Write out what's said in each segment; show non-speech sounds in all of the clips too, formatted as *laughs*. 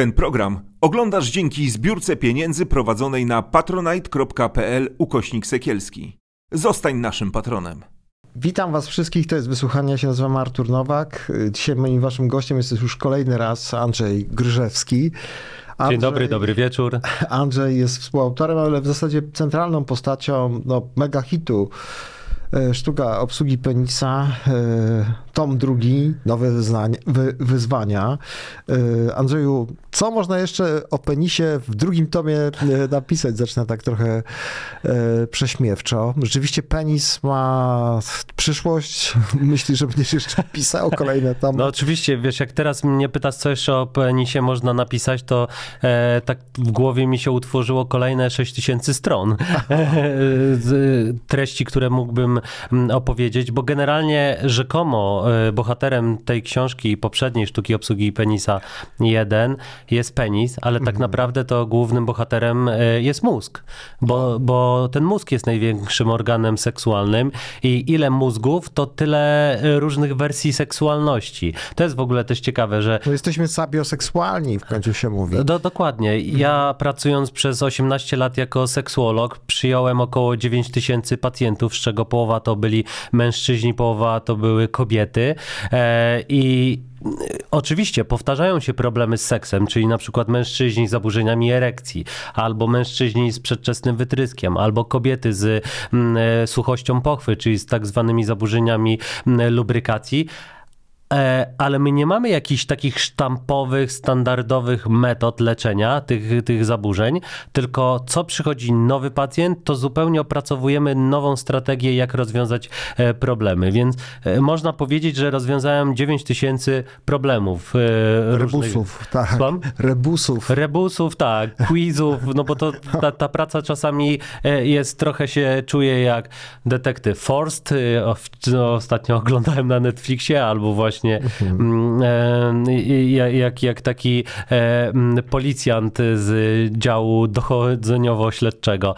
Ten program oglądasz dzięki zbiórce pieniędzy prowadzonej na patronite.pl ukośnik sekielski. Zostań naszym patronem. Witam Was wszystkich, to jest wysłuchanie, ja się nazywam Artur Nowak. Dzisiaj moim Waszym gościem jest już kolejny raz Andrzej Gryżewski. Andrzej, Dzień dobry, dobry wieczór. Andrzej jest współautorem, ale w zasadzie centralną postacią no, mega hitu Sztuka obsługi penisa, e, tom drugi, nowe wyznania, wy, wyzwania. E, Andrzeju, co można jeszcze o penisie w drugim tomie e, napisać? Zacznę tak trochę e, prześmiewczo. Rzeczywiście penis ma przyszłość. *laughs* Myślisz, że będziesz jeszcze pisał kolejne tomy? No oczywiście, wiesz, jak teraz mnie pytasz, co jeszcze o penisie można napisać, to e, tak w głowie mi się utworzyło kolejne 6000 stron *laughs* treści, które mógłbym opowiedzieć, bo generalnie rzekomo e, bohaterem tej książki i poprzedniej sztuki obsługi penisa 1 jest penis, ale tak mhm. naprawdę to głównym bohaterem e, jest mózg, bo, bo ten mózg jest największym organem seksualnym i ile mózgów, to tyle e, różnych wersji seksualności. To jest w ogóle też ciekawe, że... No jesteśmy sabioseksualni, w końcu się mówi. Do, dokładnie. Ja mhm. pracując przez 18 lat jako seksuolog, przyjąłem około 9 tysięcy pacjentów, z czego połowa to byli mężczyźni, połowa to były kobiety. E, I Oczywiście powtarzają się problemy z seksem, czyli na przykład mężczyźni z zaburzeniami erekcji, albo mężczyźni z przedczesnym wytryskiem, albo kobiety z mm, e, suchością pochwy, czyli z tak zwanymi zaburzeniami mm, lubrykacji. E, ale my nie mamy jakichś takich sztampowych, standardowych metod leczenia tych, tych zaburzeń, tylko co przychodzi nowy pacjent, to zupełnie opracowujemy nową strategię, jak rozwiązać e, problemy. Więc e, można powiedzieć, że rozwiązałem 9 tysięcy problemów. Rebusów, różnych... tak. Słucham? Rebusów. Rebusów, tak. Quizów, no bo to ta, ta praca czasami jest, trochę się czuje jak detektyw Forst. Ostatnio oglądałem na Netflixie, albo właśnie mhm. e, jak, jak taki e, policjant z działu dochodzeniowo-śledczego,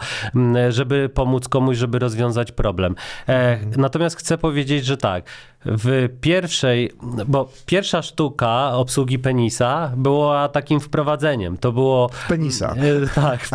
żeby pomóc komuś, żeby rozwiązać problem. E, mhm. Natomiast chcę powiedzieć, że tak, w pierwszej, bo pierwsza sztuka obsługi penisa była takim wprowadzeniem. To było. Penisa. E, tak,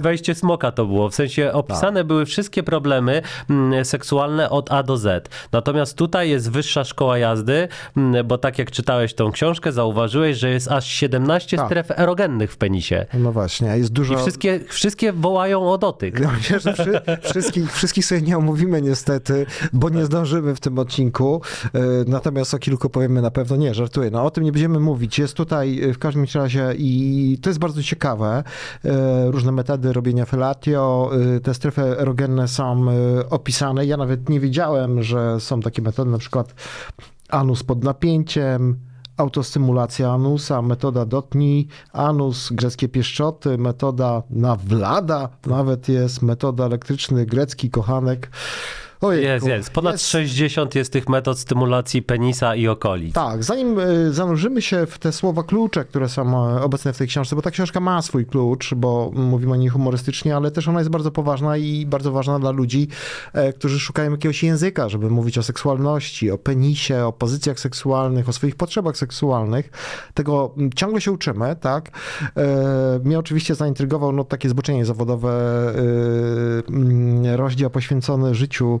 wejście smoka to było. W sensie opisane tak. były wszystkie problemy mm, seksualne od A do Z. Natomiast tutaj jest wyższa szkoła jazdy, mm, bo tak jak czytałeś tą książkę, zauważyłeś, że jest aż 17 tak. stref erogennych w penisie. No właśnie, jest dużo. I wszystkie, wszystkie wołają o dotyk. Ja myślę, że wszy, wszystkich, wszystkich sobie nie omówimy niestety, bo nie zdążymy w tym odcinku kilku, e, natomiast o kilku powiemy na pewno nie, żartuję. No o tym nie będziemy mówić. Jest tutaj e, w każdym razie i to jest bardzo ciekawe. E, różne metody robienia felatio, te strefy erogenne są opisane. Ja nawet nie wiedziałem, że są takie metody, na przykład anus pod napięciem, autostymulacja anusa, metoda dotnij anus, greckie pieszczoty, metoda nawlada, nawet jest metoda elektryczny grecki kochanek. Ojejku, jest, jest. Ponad jest... 60 jest tych metod stymulacji penisa i okolic. Tak, zanim e, zanurzymy się w te słowa klucze, które są e, obecne w tej książce, bo ta książka ma swój klucz, bo mówimy o niej humorystycznie, ale też ona jest bardzo poważna i bardzo ważna dla ludzi, e, którzy szukają jakiegoś języka, żeby mówić o seksualności, o penisie, o pozycjach seksualnych, o swoich potrzebach seksualnych. Tego ciągle się uczymy, tak? Mnie oczywiście zaintrygował no, takie zboczenie zawodowe, rozdział poświęcony życiu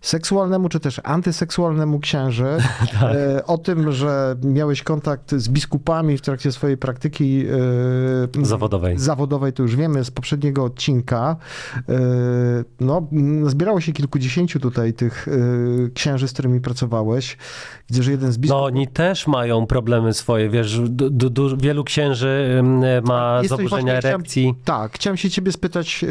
seksualnemu czy też antyseksualnemu księży, *laughs* tak. E, o tym, że miałeś kontakt z biskupami w trakcie swojej praktyki e, zawodowej. Zawodowej, to już wiemy z poprzedniego odcinka. E, no, zbierało się kilkudziesięciu tutaj tych księży, z którymi pracowałeś. Widzę, że jeden z biskupów... No, oni też mają problemy swoje, wiesz, du, du, wielu księży ma Jesteś zaburzenia właśnie, erekcji. Chciałem, tak, chciałem się ciebie spytać,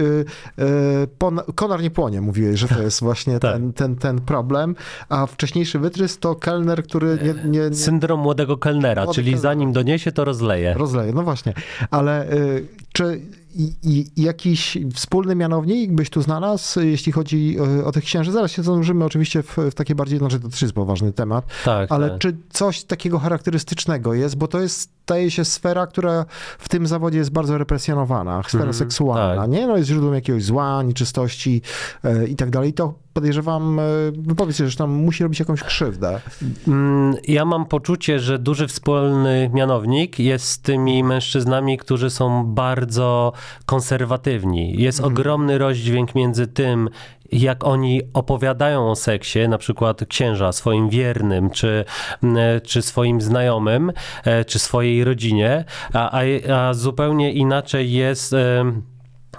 konar nie płonie, mówiłeś, że to jest właśnie tak. ten ten, ten problem, a wcześniejszy wytrys to kelner, który nie... nie, nie... Syndrom młodego kelnera, Młody czyli kelner. zanim doniesie, to rozleje. Rozleje, no właśnie. Ale y, czy i, i, jakiś wspólny mianownik byś tu znalazł, jeśli chodzi o, o tych księży? Zaraz się zanurzymy oczywiście w, w takie bardziej, znaczy to też jest poważny temat, tak, ale tak. czy coś takiego charakterystycznego jest, bo to jest staje się sfera, która w tym zawodzie jest bardzo represjonowana, sfera Mhm, seksualna, tak. nie? No jest źródłem jakiegoś zła, nieczystości e, i tak dalej. To podejrzewam, e, wypowiedz się, że tam musi robić jakąś krzywdę. Mm, Ja mam poczucie, że duży wspólny mianownik jest z tymi mężczyznami, którzy są bardzo konserwatywni. Jest ogromny rozdźwięk między tym, jak oni opowiadają o seksie, na przykład księża swoim wiernym, czy, czy swoim znajomym, e, czy swojej rodzinie, a, a, a zupełnie inaczej jest. em,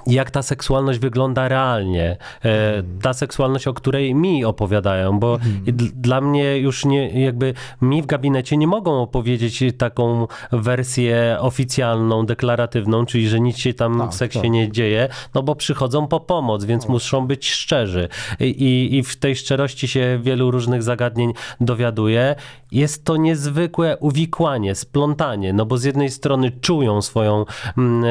jak ta seksualność wygląda realnie. E, ta seksualność, o której mi opowiadają, bo d- dla mnie już nie, jakby mi w gabinecie nie mogą opowiedzieć taką wersję oficjalną, deklaratywną, czyli że nic się tam Tak, w seksie tak. nie dzieje, no bo przychodzą po pomoc, więc muszą być szczerzy. I, i, I w tej szczerości się wielu różnych zagadnień dowiaduje. Jest to niezwykłe uwikłanie, splątanie, no bo z jednej strony czują swoją, mm,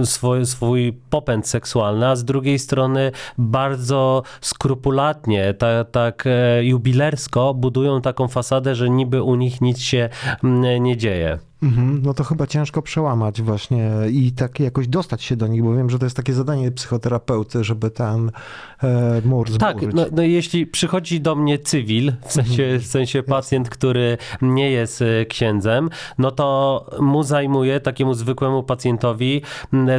e, swój, swój popęd seksualny, a z drugiej strony bardzo skrupulatnie, tak, tak e, jubilersko budują taką fasadę, że niby u nich nic się mm, nie dzieje. Mhm, no to chyba ciężko przełamać właśnie i tak jakoś dostać się do nich, bo wiem, że to jest takie zadanie psychoterapeuty, żeby ten e, mur Tak, zburzyć. no, no jeśli przychodzi do mnie cywil, w sensie, w sensie pacjent, który nie jest e, księdzem, no to mu zajmuje, takiemu zwykłemu pacjentowi,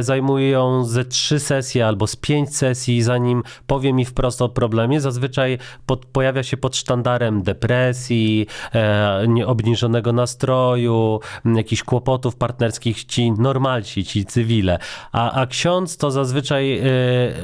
zajmuje ją ze trzy sesje albo z pięć sesji, zanim powie mi wprost o problemie. Zazwyczaj pod, pojawia się pod sztandarem depresji, e, obniżonego nastroju, jakichś kłopotów partnerskich ci normalci, ci cywile. A, a ksiądz to zazwyczaj e,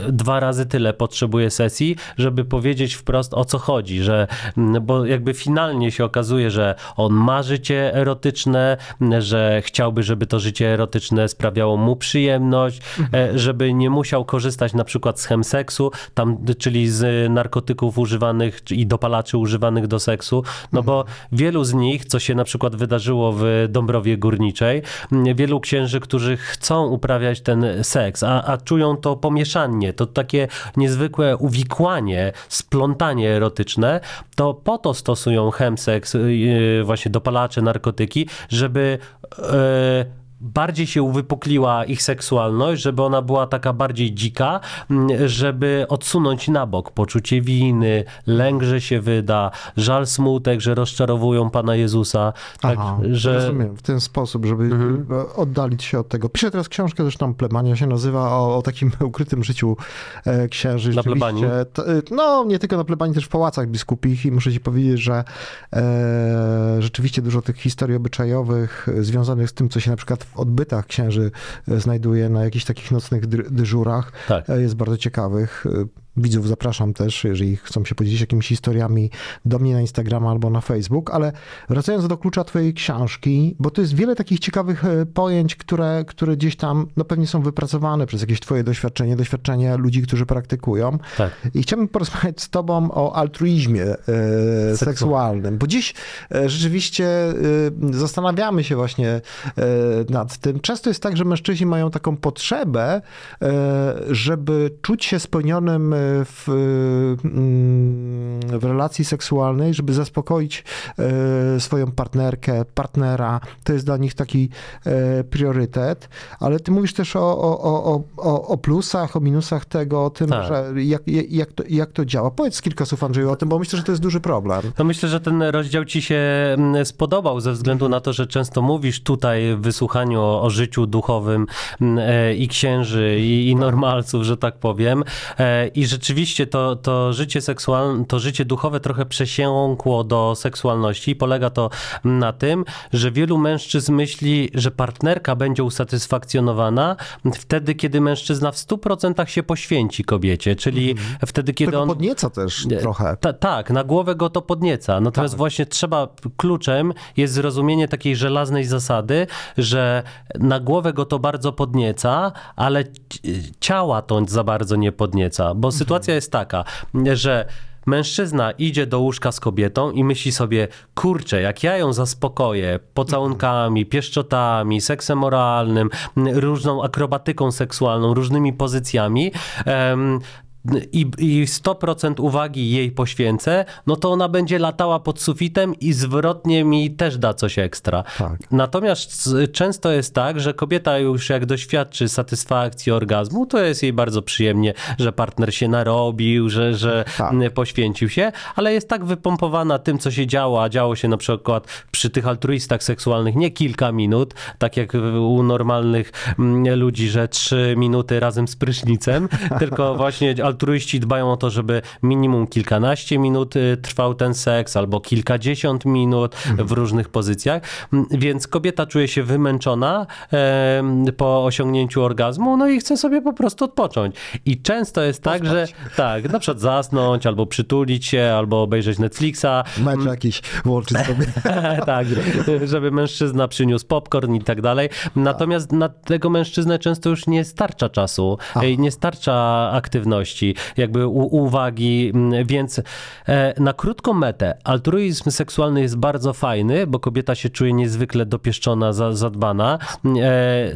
dwa razy tyle potrzebuje sesji, żeby powiedzieć wprost o co chodzi, że m, bo jakby finalnie się okazuje, że on ma życie erotyczne, m, że chciałby, żeby to życie erotyczne sprawiało mu przyjemność, e, żeby nie musiał korzystać na przykład z chemseksu, tam, czyli z narkotyków używanych i dopalaczy używanych do seksu, no bo wielu z nich, co się na przykład wydarzyło w Dąbrowie Górniczej, m, wielu księży, którzy chcą uprawiać ten seks, a, a czują to pomieszanie, to takie niezwykłe uwikłanie, splątanie erotyczne, to po to stosują chemseks, yy, właśnie dopalacze, narkotyki, żeby yy, bardziej się uwypukliła ich seksualność, żeby ona była taka bardziej dzika, m, żeby odsunąć na bok poczucie winy, lęk, że się wyda, żal, smutek, że rozczarowują Pana Jezusa. Tak, Aha, że... rozumiem, w ten sposób, żeby Mhm. oddalić się od tego. Piszę teraz książkę, zresztą Plebania się nazywa, o, o takim *laughs* ukrytym życiu e, księży. Na plebanii? e, no, nie tylko na plebanii, też w pałacach biskupich i muszę ci powiedzieć, że e, rzeczywiście dużo tych historii obyczajowych e, związanych z tym, co się na przykład odbytach księży e, znajduje na jakichś takich nocnych dyżurach, Tak. e, jest bardzo ciekawych. Widzów zapraszam też, jeżeli chcą się podzielić jakimiś historiami do mnie na Instagrama albo na Facebook, ale wracając do klucza twojej książki, bo to jest wiele takich ciekawych e, pojęć, które, które gdzieś tam no pewnie są wypracowane przez jakieś twoje doświadczenie, doświadczenie ludzi, którzy praktykują. Tak. I chciałbym porozmawiać z tobą o altruizmie e, seksualnym, bo dziś e, rzeczywiście e, zastanawiamy się właśnie e, nad tym. Często jest tak, że mężczyźni mają taką potrzebę, e, żeby czuć się spełnionym w, mm, w relacji seksualnej, żeby zaspokoić e, swoją partnerkę, partnera. To jest dla nich taki e, priorytet, ale ty mówisz też o, o, o, o, o plusach, o minusach tego, o tym, Tak. że jak, jak, to, jak to działa. Powiedz kilka słów, Andrzeju, o tym, bo myślę, że to jest duży problem. No myślę, że ten rozdział ci się mm, spodobał ze względu na to, że często mówisz tutaj w wysłuchaniu o, o życiu duchowym mm, e, i księży, i, i normalców, że tak powiem. I rzeczywiście to, to życie seksualne, to życie duchowe trochę przesiąkło do seksualności. Polega to na tym, że wielu mężczyzn myśli, że partnerka będzie usatysfakcjonowana wtedy, kiedy mężczyzna w 100% się poświęci kobiecie, czyli wtedy, kiedy Tego on... podnieca też trochę. Ta, tak, na głowę go to podnieca. Natomiast Tak. właśnie trzeba, kluczem jest zrozumienie takiej żelaznej zasady, że na głowę go to bardzo podnieca, ale ci- ciała to za bardzo nie podnieca. Bo sytuacja jest taka, że mężczyzna idzie do łóżka z kobietą i myśli sobie, kurczę, jak ja ją zaspokoję pocałunkami, pieszczotami, seksem oralnym, m, różną akrobatyką seksualną, różnymi pozycjami, i, i 100% uwagi jej poświęcę, no to ona będzie latała pod sufitem i zwrotnie mi też da coś ekstra. Tak. Natomiast z- często jest tak, że kobieta już jak doświadczy satysfakcji orgazmu, to jest jej bardzo przyjemnie, że partner się narobił, że, że Tak. m, poświęcił się, ale jest tak wypompowana tym, co się działo, a działo się na przykład przy tych altruistach seksualnych nie kilka minut, tak jak u normalnych mm, ludzi, że trzy minuty razem z prysznicem, *laughs* tylko właśnie altruiści dbają o to, żeby minimum kilkanaście minut y, trwał ten seks, albo kilkadziesiąt minut w różnych pozycjach, Mm, więc kobieta czuje się wymęczona po osiągnięciu orgazmu, no i chce sobie po prostu odpocząć. I często jest tak, że tak, na przykład zasnąć, albo przytulić się, albo obejrzeć Netflixa, Mecz jakiś włączyć sobie. *laughs* tak, żeby mężczyzna przyniósł popcorn i tak dalej. Natomiast na tego mężczyznę często już nie starcza czasu, e, nie starcza aktywności, jakby u, uwagi, mm, więc e, na krótką metę altruizm seksualny jest bardzo fajny, bo kobieta się czuje niezwykle dopieszczona, za, zadbana. E,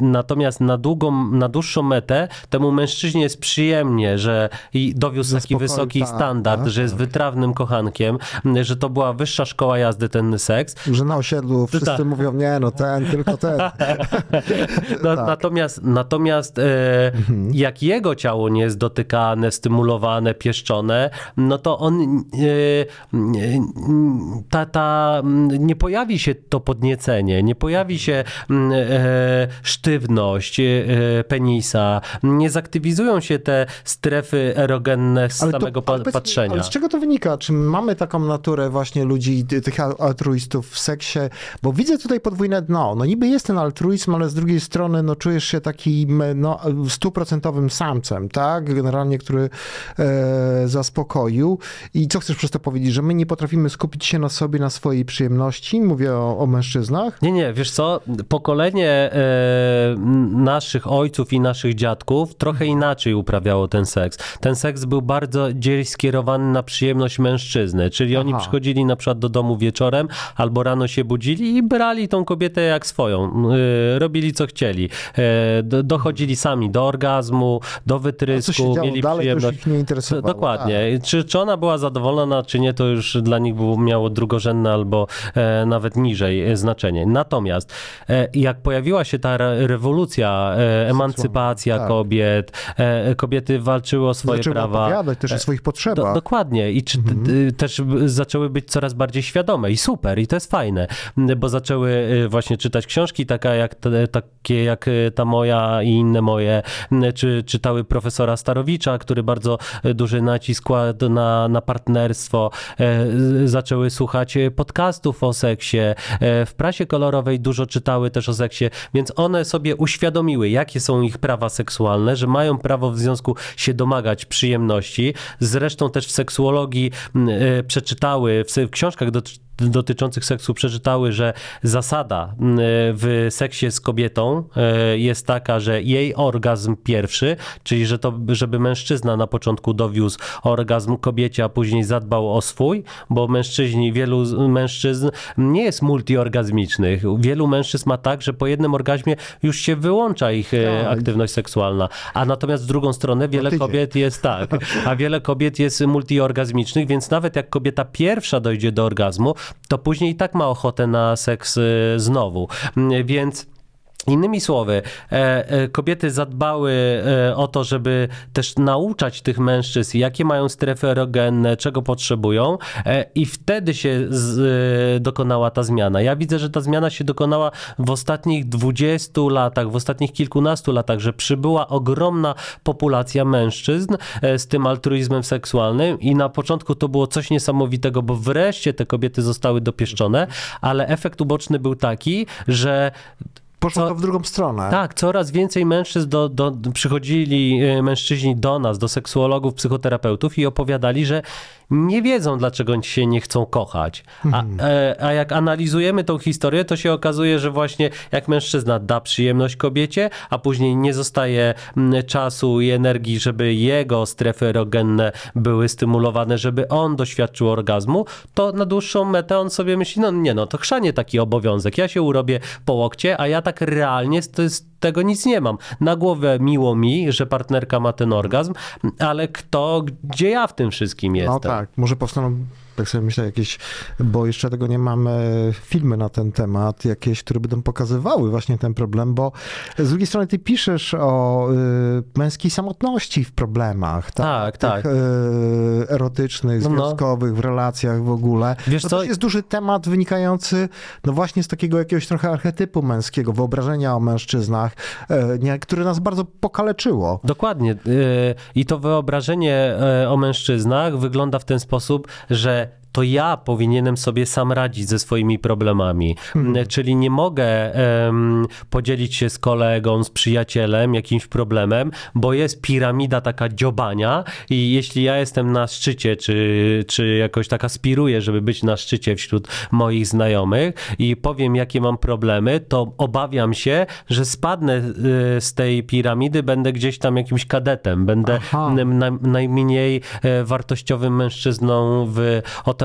natomiast na długą, na dłuższą metę temu mężczyźnie jest przyjemnie, że i dowiózł taki Zaspokoi- wysoki tak, standard, tak, że jest wytrawnym kochankiem, że to była wyższa szkoła jazdy ten seks. Że na osiedlu wszyscy Tak. mówią, nie no ten, tylko ten. *laughs* No, *laughs* Tak. Natomiast, natomiast e, Mhm. jak jego ciało nie jest dotykane, stymulowane, pieszczone, no to on e, e, ta, ta, nie pojawi się to podniecenie, nie pojawi się mm, e, sztywność penisa, nie zaktywizują się te strefy erogenne z samego pa- ale patrzenia. Ale z czego to wynika? Czy mamy taką naturę właśnie ludzi, ty- tych al- altruistów w seksie? Bo widzę tutaj podwójne dno. No niby jest ten altruizm, ale z drugiej strony no, czujesz się takim no, stuprocentowym samcem, tak? Generalnie, który e, zaspokoił. I co chcesz przez to powiedzieć? Że my nie potrafimy skupić się na sobie, na swojej przyjemności? Mówię o, o mężczyznach. Nie, nie, wiesz co, pokolenie e, naszych ojców i naszych dziadków trochę inaczej uprawiało ten seks. Ten seks był bardzo dziś skierowany na przyjemność mężczyzny, czyli oni Aha. przychodzili na przykład do domu wieczorem albo rano się budzili i brali tą kobietę jak swoją, e, robili co chcieli. E, do, dochodzili sami do orgazmu, do wytrysku, mieli dalej, już ich nie interesowało. Tak. Dokładnie. Czy, czy ona była zadowolona, czy nie, to już dla nich było, miało drugorzędne albo e, nawet niżej e, znaczenie. Natomiast e, jak pojawiła się ta re, rewolucja, e, emancypacja tak. kobiet, e, kobiety walczyły o swoje Zaczęły prawa. opowiadać też o swoich potrzebach. Do, dokładnie. I czy, y, też zaczęły być coraz bardziej świadome i super, i to jest fajne, bo zaczęły właśnie czytać książki taka jak, te, takie jak ta moja i inne moje, czy czytały profesora Starowicza, który bardzo duży nacisk kładł na, na partnerstwo, e, zaczęły słuchać podcastów o seksie, e, w prasie kolorowej dużo czytały też o seksie, więc one sobie uświadomiły, jakie są ich prawa seksualne, że mają prawo w związku się domagać przyjemności. Zresztą też w seksuologii e, przeczytały, w książkach dotycz- dotyczących seksu przeczytały, że zasada m, w seksie z kobietą e, jest taka, że jej orgazm pierwszy, czyli że to, żeby mężczyzna na początku dowiózł orgazm kobiecie, a później zadbał o swój, bo mężczyźni, wielu z- mężczyzn nie jest multiorgazmicznych. Wielu mężczyzn ma tak, że po jednym orgazmie już się wyłącza ich e, Tak. aktywność seksualna, a natomiast w drugą stronę wiele tydzień. kobiet jest tak, a wiele kobiet jest multiorgazmicznych, więc nawet jak kobieta pierwsza dojdzie do orgazmu, to później i tak ma ochotę na seks y, znowu. Więc Innymi słowy, e, e, kobiety zadbały e, o to, żeby też nauczać tych mężczyzn, jakie mają strefy erogenne, czego potrzebują, i wtedy się dokonała ta zmiana. Ja widzę, że ta zmiana się dokonała w ostatnich 20 latach, w ostatnich kilkunastu latach, że przybyła ogromna populacja mężczyzn z tym altruizmem seksualnym, i na początku to było coś niesamowitego, bo wreszcie te kobiety zostały dopieszczone, ale efekt uboczny był taki, że Poszło Co- to w drugą stronę. tak, coraz więcej mężczyzn do, do, przychodzili e, mężczyźni do nas, do seksuologów, psychoterapeutów i opowiadali, że nie wiedzą, dlaczego się nie chcą kochać. A, e, a jak analizujemy tą historię, to się okazuje, że właśnie jak mężczyzna da przyjemność kobiecie, a później nie zostaje czasu i energii, żeby jego strefy erogenne były stymulowane, żeby on doświadczył orgazmu, to na dłuższą metę on sobie myśli, no nie no, to chrzanie taki obowiązek. Ja się urobię po łokcie, a ja tak tak realnie to jest, tego nic nie mam. Na głowę miło mi, że partnerka ma ten orgazm, ale kto, gdzie ja w tym wszystkim jestem? No tak, może powstaną, tak sobie myślę, jakieś, bo jeszcze tego nie mamy, filmy na ten temat, jakieś, które będą pokazywały właśnie ten problem, bo z drugiej strony ty piszesz o y, męskiej samotności w problemach, Tak, tak. Tych, y, erotycznych, No, no. związkowych, w relacjach w ogóle. Wiesz to co? jest duży temat wynikający, no właśnie z takiego jakiegoś trochę archetypu męskiego, wyobrażenia o mężczyznach, e, nie, które nas bardzo pokaleczyło. Dokładnie. I to wyobrażenie o mężczyznach wygląda w ten sposób, że to ja powinienem sobie sam radzić ze swoimi problemami. Yy, Czyli nie mogę em, podzielić się z kolegą, z przyjacielem jakimś problemem, bo jest piramida taka dziobania i jeśli ja jestem na szczycie, czy, czy jakoś tak aspiruję, żeby być na szczycie wśród moich znajomych i powiem, jakie mam problemy, to obawiam się, że spadnę y, z tej piramidy, będę gdzieś tam jakimś kadetem, będę Aha. najmniej e, wartościowym mężczyzną w otoczeniu.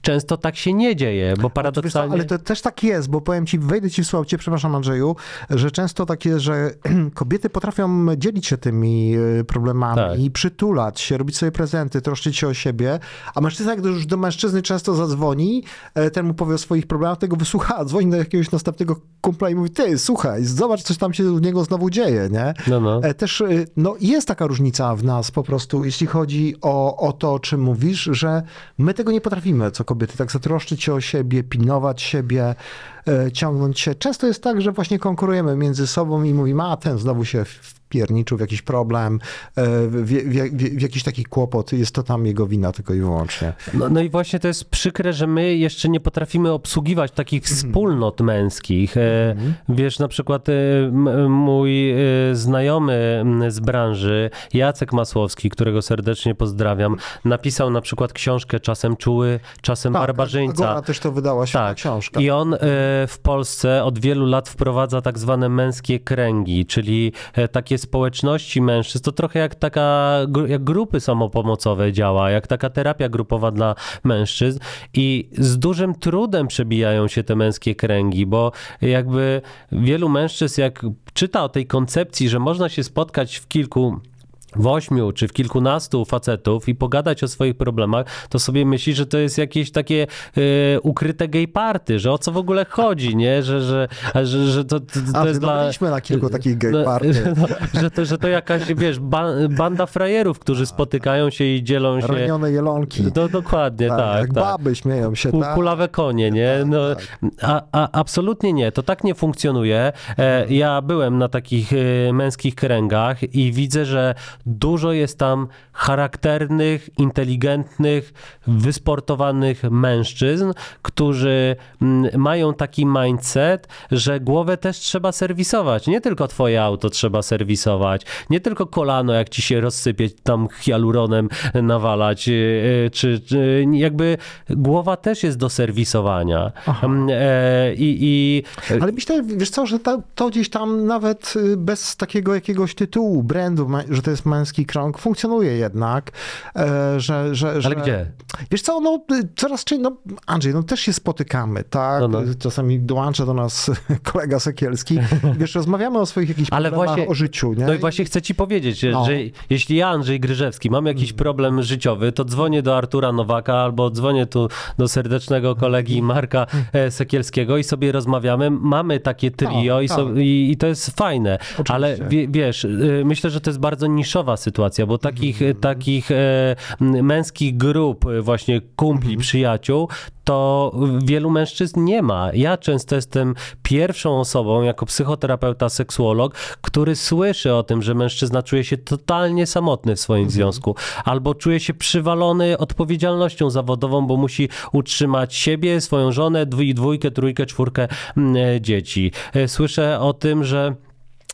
Często tak się nie dzieje, bo paradoksalnie... ale to też tak jest, bo powiem ci, wejdę ci w słowo, cię przepraszam Andrzeju, że często tak jest, że *clears throat* kobiety potrafią dzielić się tymi y, problemami, Tak. i przytulać się, robić sobie prezenty, troszczyć się o siebie, a mężczyzna, jak już do mężczyzny często zadzwoni, e, ten mu powie o swoich problemach, tego wysłucha, dzwoni do jakiegoś następnego kumpla i mówi, ty, słuchaj, zobacz, coś tam się u niego znowu dzieje, nie? No, no. E, Też y, no, jest taka różnica w nas po prostu, jeśli chodzi o, o to, o czym mówisz, że my tego nie potrafimy, co kobiety, tak zatroszczyć się o siebie, pilnować siebie, ciągnąć się. Często jest tak, że właśnie konkurujemy między sobą i mówimy, a ten znowu się wpierniczył w jakiś problem, e, w, w, w, jakiś taki kłopot, jest to tam jego wina tylko i wyłącznie. No, no i właśnie to jest przykre, że my jeszcze nie potrafimy obsługiwać takich Mhm. wspólnot męskich. E, Wiesz, na przykład e, mój e, znajomy z branży, Jacek Masłowski, którego serdecznie pozdrawiam, napisał na przykład książkę Czasem czuły, czasem barbarzyńca. Agora też to wydała Tak. książka. I on e, w Polsce od wielu lat wprowadza tak zwane męskie kręgi, czyli e, takie społeczności mężczyzn. To trochę jak taka, jak grupy samopomocowe działa, jak taka terapia grupowa dla mężczyzn. I z dużym trudem przebijają się te męskie kręgi, bo jakby wielu mężczyzn, jak czyta o tej koncepcji, że można się spotkać w kilku w ośmiu czy w kilkunastu facetów i pogadać o swoich problemach, to sobie myśli, że to jest jakieś takie e, ukryte gay party, że o co w ogóle chodzi, nie? Że, że, że, że to, to, to A jest dla... byliśmy na kilku takich gay No, party. *laughs* No, że, to, że to jakaś, wiesz, ba, banda frajerów, którzy spotykają się i dzielą się... Ranione jelonki. No dokładnie, tak, jak tak. baby śmieją się, Ku- tak? Kulawe konie, nie? No, a, a, absolutnie nie, to tak nie funkcjonuje. E, ja byłem na takich e, męskich kręgach i widzę, że dużo jest tam charakternych, inteligentnych, wysportowanych mężczyzn, którzy mm, mają taki mindset, że głowę też trzeba serwisować. Nie tylko twoje auto trzeba serwisować, nie tylko kolano, jak ci się rozsypie, tam hialuronem nawalać, e, e, czy, czy jakby głowa też jest do serwisowania. Mm, e, I, i Ale myślę, wiesz co, że to, to gdzieś tam nawet y, bez takiego jakiegoś tytułu, brandu, że to jest męski krąg, funkcjonuje jednak, że, że, że... ale gdzie? Wiesz co, no y, coraz częściej, no Andrzej, no też się spotykamy, tak? No, no. Czasami dołącza do nas *laughs* kolega Sekielski, wiesz, rozmawiamy o swoich jakichś Ale problemach, właśnie- o życiu, nie? No i właśnie chcę ci powiedzieć, że, No. że jeśli ja, Andrzej Gryżewski, mam jakiś problem życiowy, to dzwonię do Artura Nowaka albo dzwonię tu do serdecznego kolegi Marka e, Sekielskiego i sobie rozmawiamy. Mamy takie trio Tak, i, so, tak. i, i to jest fajne. Oczywiście. Ale wie, wiesz, y, myślę, że to jest bardzo sytuacja, bo takich, Mhm. takich e, męskich grup, e, właśnie kumpli, Mhm. przyjaciół, to wielu mężczyzn nie ma. Ja często jestem pierwszą osobą, jako psychoterapeuta, seksuolog, który słyszy o tym, że mężczyzna czuje się totalnie samotny w swoim związku, albo czuje się przywalony odpowiedzialnością zawodową, bo musi utrzymać siebie, swoją żonę, dwój, dwójkę, trójkę, czwórkę mm, e, dzieci. Słyszę o tym, że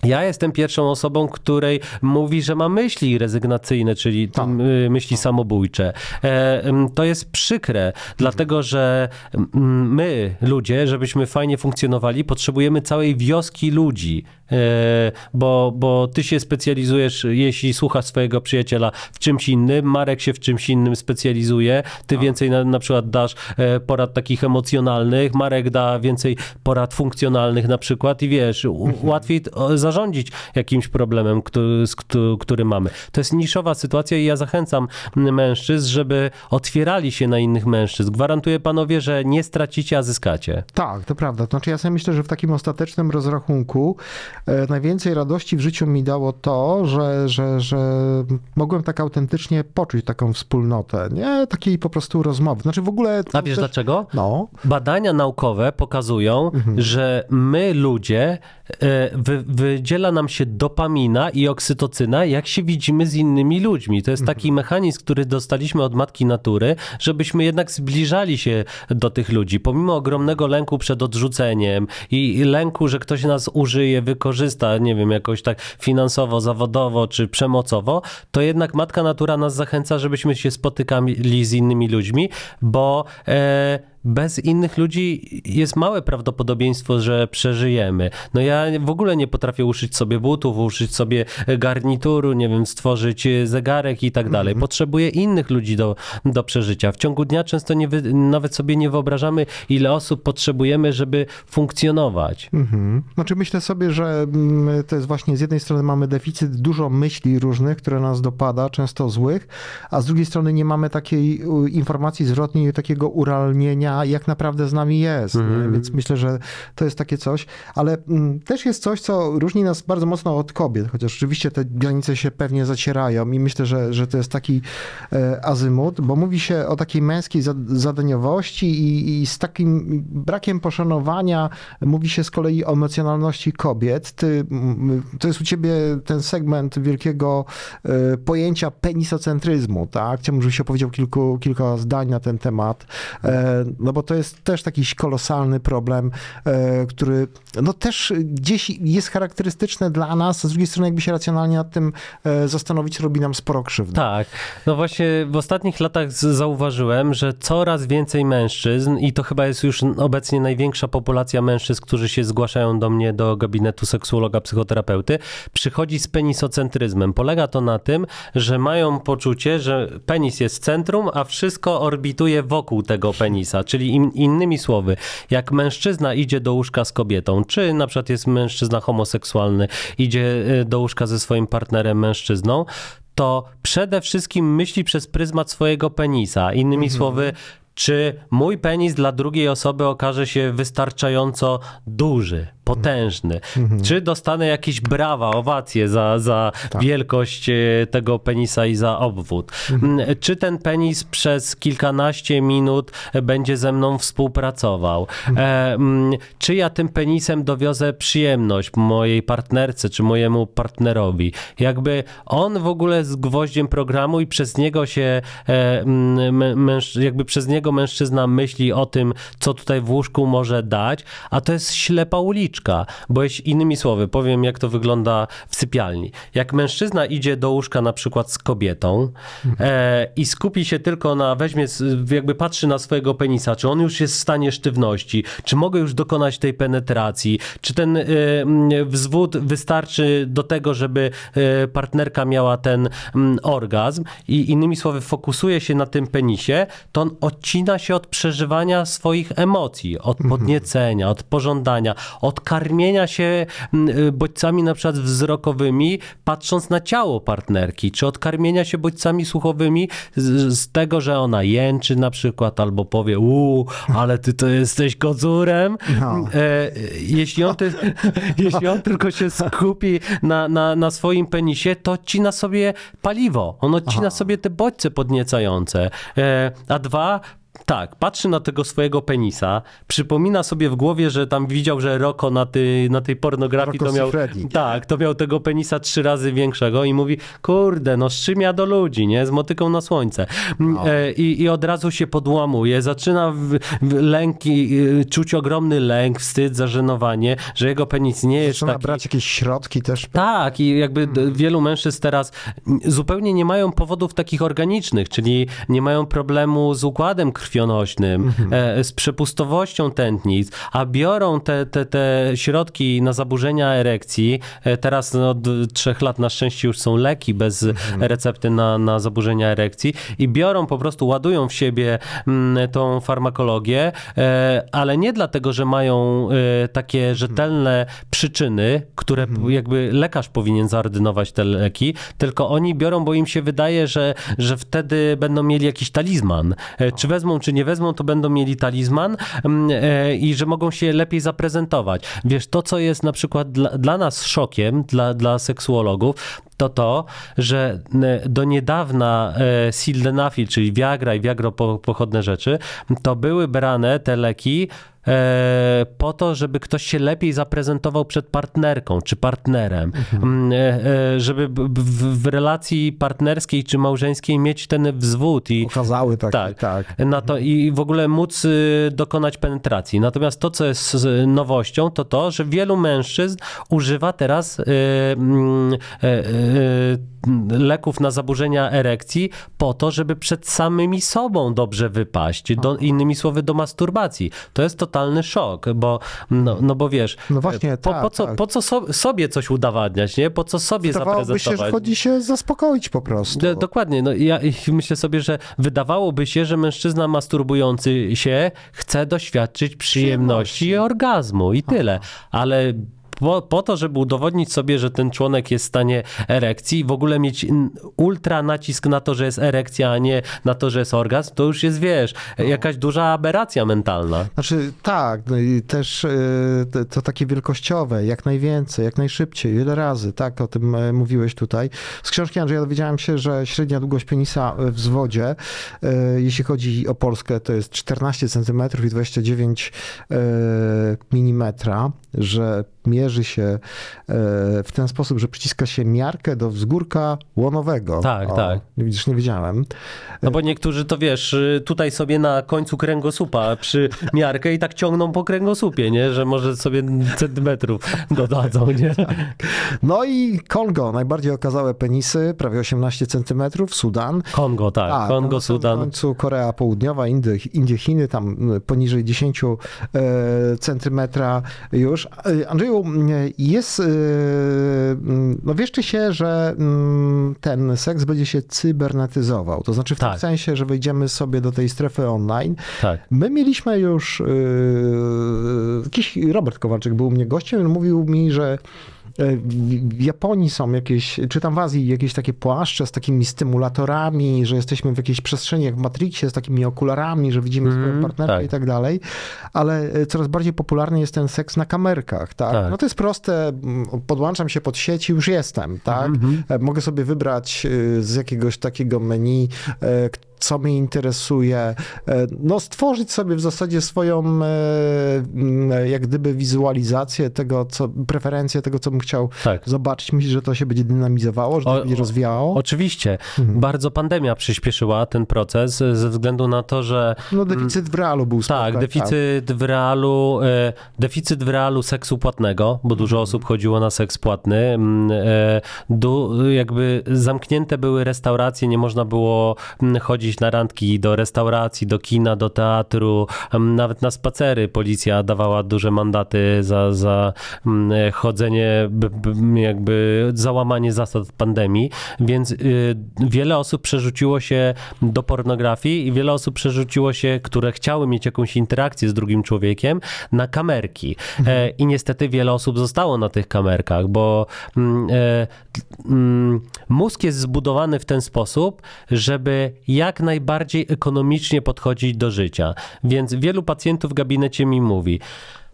ja jestem pierwszą osobą, której mówi, że ma myśli rezygnacyjne, czyli Tak. y, myśli samobójcze. E, To jest przykre, dlatego że my, ludzie, żebyśmy fajnie funkcjonowali, potrzebujemy całej wioski ludzi. E, bo, bo ty się specjalizujesz, jeśli słuchasz swojego przyjaciela w czymś innym, Marek się w czymś innym specjalizuje, ty więcej na, na przykład dasz e, porad takich emocjonalnych, Marek da więcej porad funkcjonalnych na przykład i wiesz, u, łatwiej o, zarządzić jakimś problemem, który, który mamy. To jest niszowa sytuacja i ja zachęcam mężczyzn, żeby otwierali się na innych mężczyzn. Gwarantuję panowie, że nie stracicie, a zyskacie. Tak, to prawda. Znaczy ja sobie myślę, że w takim ostatecznym rozrachunku e, najwięcej radości w życiu mi dało to, że, że, że mogłem tak autentycznie poczuć taką wspólnotę, nie? Takiej po prostu rozmowy. Znaczy w ogóle... A wiesz też- dlaczego? No, Badania naukowe pokazują, że my ludzie, e, wy, wydziela nam się dopamina i oksytocyna, jak się widzimy z innymi ludźmi. To jest taki mechanizm, który dostaliśmy od matki natury, żebyśmy jednak zbliżali się do tych ludzi. Pomimo ogromnego lęku przed odrzuceniem i lęku, że ktoś nas użyje, wykorzysta, nie wiem, jakoś tak finansowo, zawodowo czy przemocowo, to jednak matka natura nas zachęca, żebyśmy się spotykali z innymi ludźmi, bo e, bez innych ludzi jest małe prawdopodobieństwo, że przeżyjemy. No ja w ogóle nie potrafię uszyć sobie butów, uszyć sobie garnituru, nie wiem, stworzyć e, zegarek i tak dalej. Potrzebuję innych ludzi do, do przeżycia. W ciągu dnia często nie wy, nawet sobie nie wyobrażamy, ile osób potrzebujemy, żeby funkcjonować. Mhm. Znaczy myślę sobie, że mm, to jest właśnie z jednej strony mamy deficyt dużo myśli różnych, które nas dopada, często złych, a z drugiej strony nie mamy takiej informacji zwrotnej, takiego urealnienia, jak naprawdę z nami jest. Nie? Więc myślę, że to jest takie coś, ale mm, też jest coś, co różni nas bardzo mocno od kobiet, chociaż oczywiście te granice się pewnie zacierają i myślę, że, że to jest taki e, azymut, bo mówi się o takiej męskiej za- zadaniowości i, i z takim brakiem poszanowania mówi się z kolei o emocjonalności kobiet. Ty, mm, to jest u ciebie ten segment wielkiego e, pojęcia penisocentryzmu, tak? Chciałbym, żebyś opowiedział kilku, kilka zdań na ten temat, e, no bo to jest też taki kolosalny problem, e, który no też gdzieś jest charakterystyczny dla nas, a z drugiej strony jakby się racjonalnie nad tym e, zastanowić, robi nam sporo krzywdy. Tak. No właśnie w ostatnich latach zauważyłem, że coraz więcej mężczyzn, i to chyba jest już obecnie największa populacja mężczyzn, którzy się zgłaszają do mnie do gabinetu seksuologa, psychoterapeuty, przychodzi z penisocentryzmem. Polega to na tym, że mają poczucie, że penis jest centrum, a wszystko orbituje wokół tego penisa. Czyli in, innymi słowy, jak mężczyzna idzie do łóżka z kobietą, czy na przykład jest mężczyzna homoseksualny, idzie y, do łóżka ze swoim partnerem mężczyzną, to przede wszystkim myśli przez pryzmat swojego penisa. Innymi słowy, czy mój penis dla drugiej osoby okaże się wystarczająco duży, potężny? Czy dostanę jakieś brawa, owacje za, za wielkość e, tego penisa i za obwód? Mm, Czy ten penis przez kilkanaście minut będzie ze mną współpracował? E, mm, czy ja tym penisem dowiozę przyjemność mojej partnerce czy mojemu partnerowi? Jakby on w ogóle jest gwoździem programu i przez niego się e, mm, męż, jakby przez niego mężczyzna myśli o tym, co tutaj w łóżku może dać, a to jest ślepa uliczka, bo jeśli, innymi słowy, powiem jak to wygląda w sypialni. Jak mężczyzna idzie do łóżka na przykład z kobietą e, i skupi się tylko na, weźmie, jakby patrzy na swojego penisa, czy on już jest w stanie sztywności, czy mogę już dokonać tej penetracji, czy ten e, wzwód wystarczy do tego, żeby e, partnerka miała ten mm, orgazm i innymi słowy fokusuje się na tym penisie, to on odcina się od przeżywania swoich emocji, od podniecenia, od pożądania, od karmienia się mm, y, bodźcami na przykład wzrokowymi, patrząc na ciało partnerki, czy od karmienia się bodźcami słuchowymi z, z tego, że ona jęczy na przykład, albo powie, uuu, ale ty to jesteś kocurem. No. E, jeśli, on ty, *laughs* jeśli on tylko się skupi na, na, na swoim penisie, to odcina sobie paliwo. On odcina sobie te bodźce podniecające. E, a dwa, tak, patrzy na tego swojego penisa, przypomina sobie w głowie, że tam widział, że Roko na, tej na tej pornografii Rocco to miał. Tak, to miał tego penisa trzy razy większego i mówi, kurde, no szczymia do ludzi, nie? Z motyką na słońce. Mm, E, i, I od razu się podłamuje, zaczyna w, w lęki, czuć ogromny lęk, wstyd, zażenowanie, że jego penis nie jest Trzeba taki... brać jakieś środki też. Tak, i jakby d- wielu mężczyzn teraz zupełnie nie mają powodów takich organicznych, czyli nie mają problemu z układem krwionośnym, krwionośnym, e, z przepustowością tętnic, a biorą te, te, te środki na zaburzenia erekcji. E, teraz no, od trzech lat na szczęście już są leki bez recepty na, na zaburzenia erekcji i biorą po prostu, ładują w siebie mm, tą farmakologię, e, ale nie dlatego, że mają takie rzetelne przyczyny, które jakby lekarz powinien zaordynować te leki, tylko oni biorą, bo im się wydaje, że, że wtedy będą mieli jakiś talizman. Czy wezmą, czy nie wezmą, to będą mieli talizman mm, e, i że mogą się lepiej zaprezentować. Wiesz, to co jest na przykład dla, dla nas szokiem, dla, dla seksuologów, to to, że e, do niedawna e, sildenafil, czyli Viagra i Viagro po- pochodne rzeczy, to były brane te leki e, po to, żeby ktoś się lepiej zaprezentował przed partnerką czy partnerem, Mm, e, e, żeby w, relacji partnerskiej czy małżeńskiej mieć ten wzwód i Okazały taki, Tak. tak. na to i w ogóle móc y, dokonać penetracji. Natomiast to, co jest z- nowością, to to, że wielu mężczyzn używa teraz y, mm, y, y, leków na zaburzenia erekcji po to, żeby przed samymi sobą dobrze wypaść. Do, innymi słowy, do masturbacji. To jest totalny szok, bo, no, no bo wiesz, No właśnie, po, tak, po co, tak. po co so, sobie coś udowadniać, nie? Po co sobie Wydawałoby się, zaprezentować? że chodzi się zaspokoić po prostu. Do, dokładnie. No, ja *laughs* myślę sobie, że wydawałoby się, że mężczyzna masturbujący się chce doświadczyć przyjemności i orgazmu i tyle. Ale po, po to, żeby udowodnić sobie, że ten członek jest w stanie erekcji, w ogóle mieć ultra nacisk na to, że jest erekcja, a nie na to, że jest orgazm, to już jest, wiesz, jakaś duża aberracja mentalna. Znaczy tak, no i też y, to- takie wielkościowe, jak najwięcej, jak najszybciej, wiele razy, tak, o tym e, mówiłeś tutaj. Z książki Andrzeja dowiedziałem się, że średnia długość penisa w zwodzie, e, jeśli chodzi o Polskę, to jest 14 cm i 29 mm, że mierzy się e, w ten sposób, że przyciska się miarkę do wzgórka łonowego. Tak, tak. Widzisz, nie wiedziałem. No bo niektórzy to wiesz, y, tutaj sobie na końcu kręgosłupa przy miarkę i tak ciągną po kręgosłupie, nie? Że może sobie centymetrów *laughs* dodadzą, nie? No i Kongo, najbardziej okazałe penisy, prawie 18 cm, Sudan. Kongo, tak. A, Kongo, na samym Sudan. końcu Korea Południowa, Indy, Indie, Chiny, tam y, poniżej 10 e, centymetra już. E, Andrzeju, jest, e, m, no wieszczy się, że mm, ten seks będzie się cybernetyzował. To znaczy w tym Tak. sensie, że wejdziemy sobie do tej strefy online. Tak. My mieliśmy już, yy, jakiś Robert Kowalczyk był u mnie gościem, on mówił mi, że w w Japonii są jakieś, czy tam w Azji jakieś takie płaszcze z takimi stymulatorami, że jesteśmy w jakiejś przestrzeni jak w Matrixie z takimi okularami, że widzimy Mhm, swoją partnerkę tak. i tak dalej, ale e, coraz bardziej popularny jest ten seks na kamerkach, tak? Tak. No to jest proste, podłączam się pod sieć i już jestem, tak? Mhm. E, Mogę sobie wybrać e, z jakiegoś takiego menu, e, co mnie interesuje, e, no stworzyć sobie w zasadzie swoją e, m, jak gdyby wizualizację tego, co, preferencję tego, co bym chciał Tak. zobaczyć. Myślisz, że to się będzie dynamizowało, że to O- się będzie rozwijało? Oczywiście. Bardzo pandemia przyspieszyła ten proces e, ze względu na to, że No deficyt w realu był spoko, Tak, deficyt w realu, e, deficyt w realu seksu płatnego, bo dużo Mhm. osób chodziło na seks płatny. Mm, e, Du, jakby zamknięte były restauracje, nie można było mm, chodzić na randki do restauracji, do kina, do teatru, mm, nawet na spacery. Policja dawała duże mandaty za, za mm, chodzenie, jakby załamanie zasad pandemii, więc y, wiele osób przerzuciło się do pornografii i wiele osób przerzuciło się, które chciały mieć jakąś interakcję z drugim człowiekiem, na kamerki. E, I niestety wiele osób zostało na tych kamerkach, bo mm, e, mózg jest zbudowany w ten sposób, żeby jak najbardziej ekonomicznie podchodzić do życia. Więc wielu pacjentów w gabinecie mi mówi,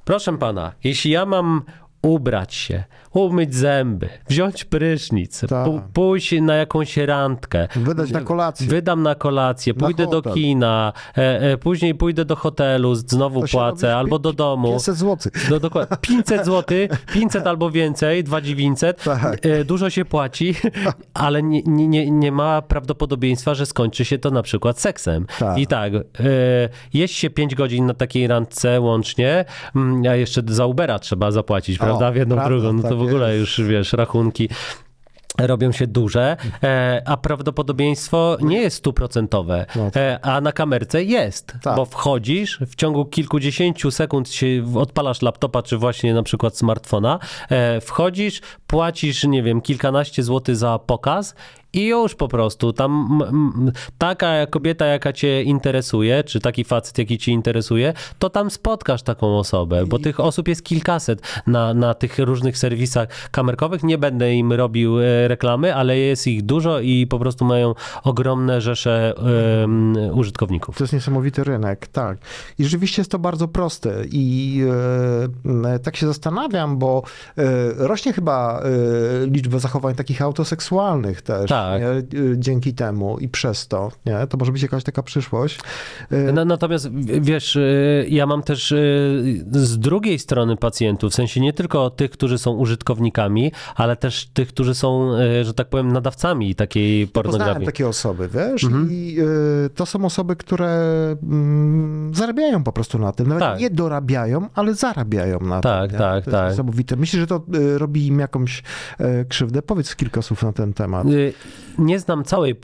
proszę pana, jeśli ja mam ubrać się, umyć zęby, wziąć prysznic, pu- pójść na jakąś randkę, Wydać na kolację. Wydam na kolację, Na pójdę do hotel. kina, e, e, później pójdę do hotelu, znowu To płacę, albo do domu. 500 zł. No dokładnie. 500 zł, 500 albo więcej, 2900. Tak. E, Dużo się płaci, *laughs* ale nie, nie, nie, nie ma prawdopodobieństwa, że skończy się to na przykład seksem. Tak. I tak, e, jeść się 5 godzin na takiej randce łącznie, mm, a jeszcze za Ubera trzeba zapłacić, prawda? W jedną, prawda, drugą. No to tak w ogóle jest. już, wiesz, rachunki. robią się duże, e, a prawdopodobieństwo nie jest stuprocentowe, No. e, a na kamerce jest, Tak. bo wchodzisz, w ciągu kilkudziesięciu sekund się odpalasz laptopa, czy właśnie na przykład smartfona, e, wchodzisz, płacisz, nie wiem, kilkanaście złotych za pokaz i już po prostu tam taka kobieta, jaka cię interesuje, czy taki facet, jaki cię interesuje, to tam spotkasz taką osobę, bo tych osób jest kilkaset na, na tych różnych serwisach kamerkowych. Nie będę im robił e, reklamy, ale jest ich dużo i po prostu mają ogromne rzesze em, użytkowników. To jest niesamowity rynek, tak. I rzeczywiście jest to bardzo proste i e, tak się zastanawiam, bo e, rośnie chyba e, liczba zachowań takich autoseksualnych też, Tak. Nie? E, dzięki temu i przez to, nie? To może być jakaś taka przyszłość. E, No, natomiast wiesz, y, ja mam też y, z drugiej strony pacjentów, w sensie nie tylko tych, którzy są użytkownikami, ale też tych, którzy są, y, że tak powiem, nadawcami takiej Poznałem pornografii. takie osoby, wiesz, Mhm. i to są osoby, które mm, zarabiają po prostu na tym. Nawet Tak. nie dorabiają, ale zarabiają na Tak, tym. tak, to tak. Niesamowite. Myślisz, że to robi im jakąś krzywdę? Powiedz kilka słów na ten temat. Nie znam całej.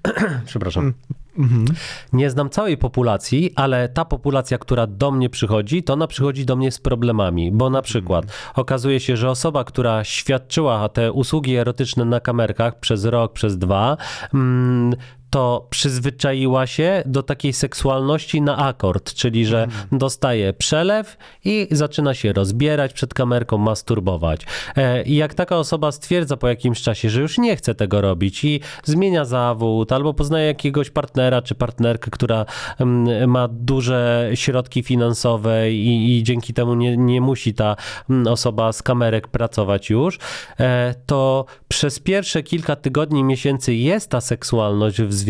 *clears throat* Przepraszam. Mhm. Nie znam całej populacji, ale ta populacja, która do mnie przychodzi, to ona przychodzi do mnie z problemami, bo na przykład okazuje się, że osoba, która świadczyła te usługi erotyczne na kamerkach przez rok, przez dwa, mm, to przyzwyczaiła się do takiej seksualności na akord, czyli że dostaje przelew i zaczyna się rozbierać przed kamerką, masturbować. E, I jak taka osoba stwierdza po jakimś czasie, że już nie chce tego robić i zmienia zawód, albo poznaje jakiegoś partnera czy partnerkę, która mm, ma duże środki finansowe i, i dzięki temu nie, nie musi ta mm, osoba z kamerek pracować już, e, to przez pierwsze kilka tygodni, miesięcy jest ta seksualność w związku,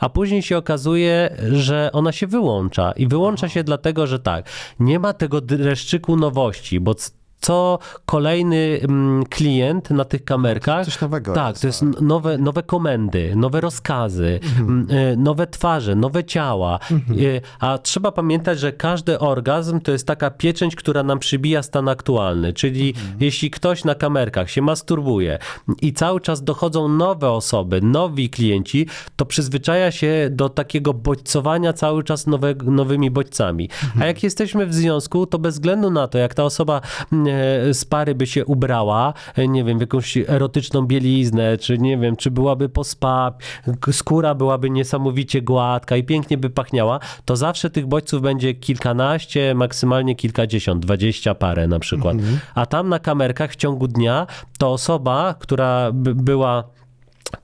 a później się okazuje, że ona się wyłącza. I wyłącza się dlatego, że tak, nie ma tego dreszczyku nowości, bo co kolejny mm, klient na tych kamerkach. Coś nowego Tak, jest, to jest nowe, nowe komendy, nowe rozkazy, Mhm. y, nowe twarze, nowe ciała. Y, A trzeba pamiętać, że każdy orgazm to jest taka pieczęć, która nam przybija stan aktualny. Czyli Mhm. jeśli ktoś na kamerkach się masturbuje i cały czas dochodzą nowe osoby, nowi klienci, to przyzwyczaja się do takiego bodźcowania cały czas nowe, nowymi bodźcami. A jak jesteśmy w związku, to bez względu na to, jak ta osoba e, z pary by się ubrała, e, nie wiem, w jakąś erotyczną bieliznę, czy nie wiem, czy byłaby po spa, skóra byłaby niesamowicie gładka i pięknie by pachniała, to zawsze tych bodźców będzie kilkanaście, maksymalnie kilkadziesiąt, dwadzieścia parę na przykład. A tam na kamerkach w ciągu dnia to osoba, która by była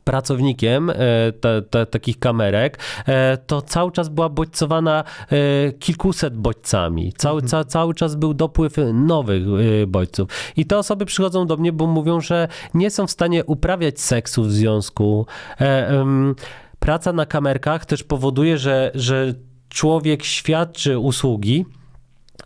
pracownikiem e, te, te, takich kamerek, e, to cały czas była bodźcowana e, kilkuset bodźcami. Cały, ca, cały czas był dopływ nowych bodźców. I te osoby przychodzą do mnie, bo mówią, że nie są w stanie uprawiać seksu w związku. Praca na kamerkach też powoduje, że, że człowiek świadczy usługi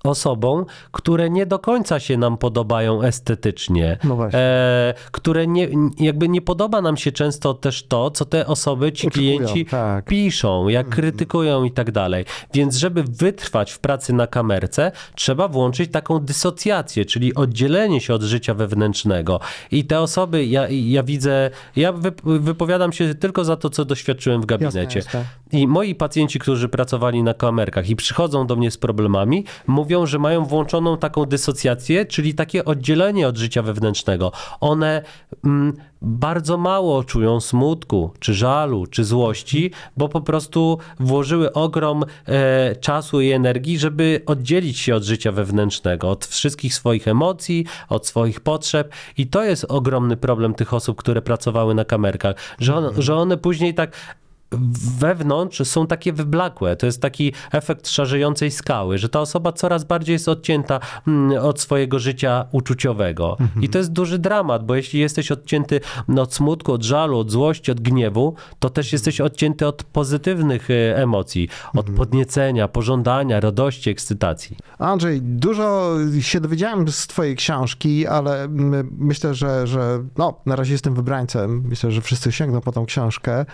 osobom, które nie do końca się nam podobają estetycznie, No właśnie. e, które nie, jakby nie podoba nam się często też to, co te osoby, ci klienci tak. piszą, jak krytykują i tak dalej. Więc żeby wytrwać w pracy na kamerce, trzeba włączyć taką dysocjację, czyli oddzielenie się od życia wewnętrznego. I te osoby, ja, ja widzę, ja wyp- wypowiadam się tylko za to, co doświadczyłem w gabinecie. jasne. I moi pacjenci, którzy pracowali na kamerkach i przychodzą do mnie z problemami, mówią, że mają włączoną taką dysocjację, czyli takie oddzielenie od życia wewnętrznego. One mm, bardzo mało czują smutku, czy żalu, czy złości, bo po prostu włożyły ogrom e, czasu i energii, żeby oddzielić się od życia wewnętrznego, od wszystkich swoich emocji, od swoich potrzeb. I to jest ogromny problem tych osób, które pracowały na kamerkach, że, on, że one później tak wewnątrz są takie wyblakłe. To jest taki efekt szarzejącej skały, że ta osoba coraz bardziej jest odcięta mm, od swojego życia uczuciowego. I to jest duży dramat, bo jeśli jesteś odcięty od smutku, od żalu, od złości, od gniewu, to też jesteś odcięty od pozytywnych e, emocji, od podniecenia, pożądania, radości, ekscytacji. Andrzej, dużo się dowiedziałem z twojej książki, ale mm, myślę, że, że no, na razie jestem wybrańcem. Myślę, że wszyscy sięgną po tą książkę.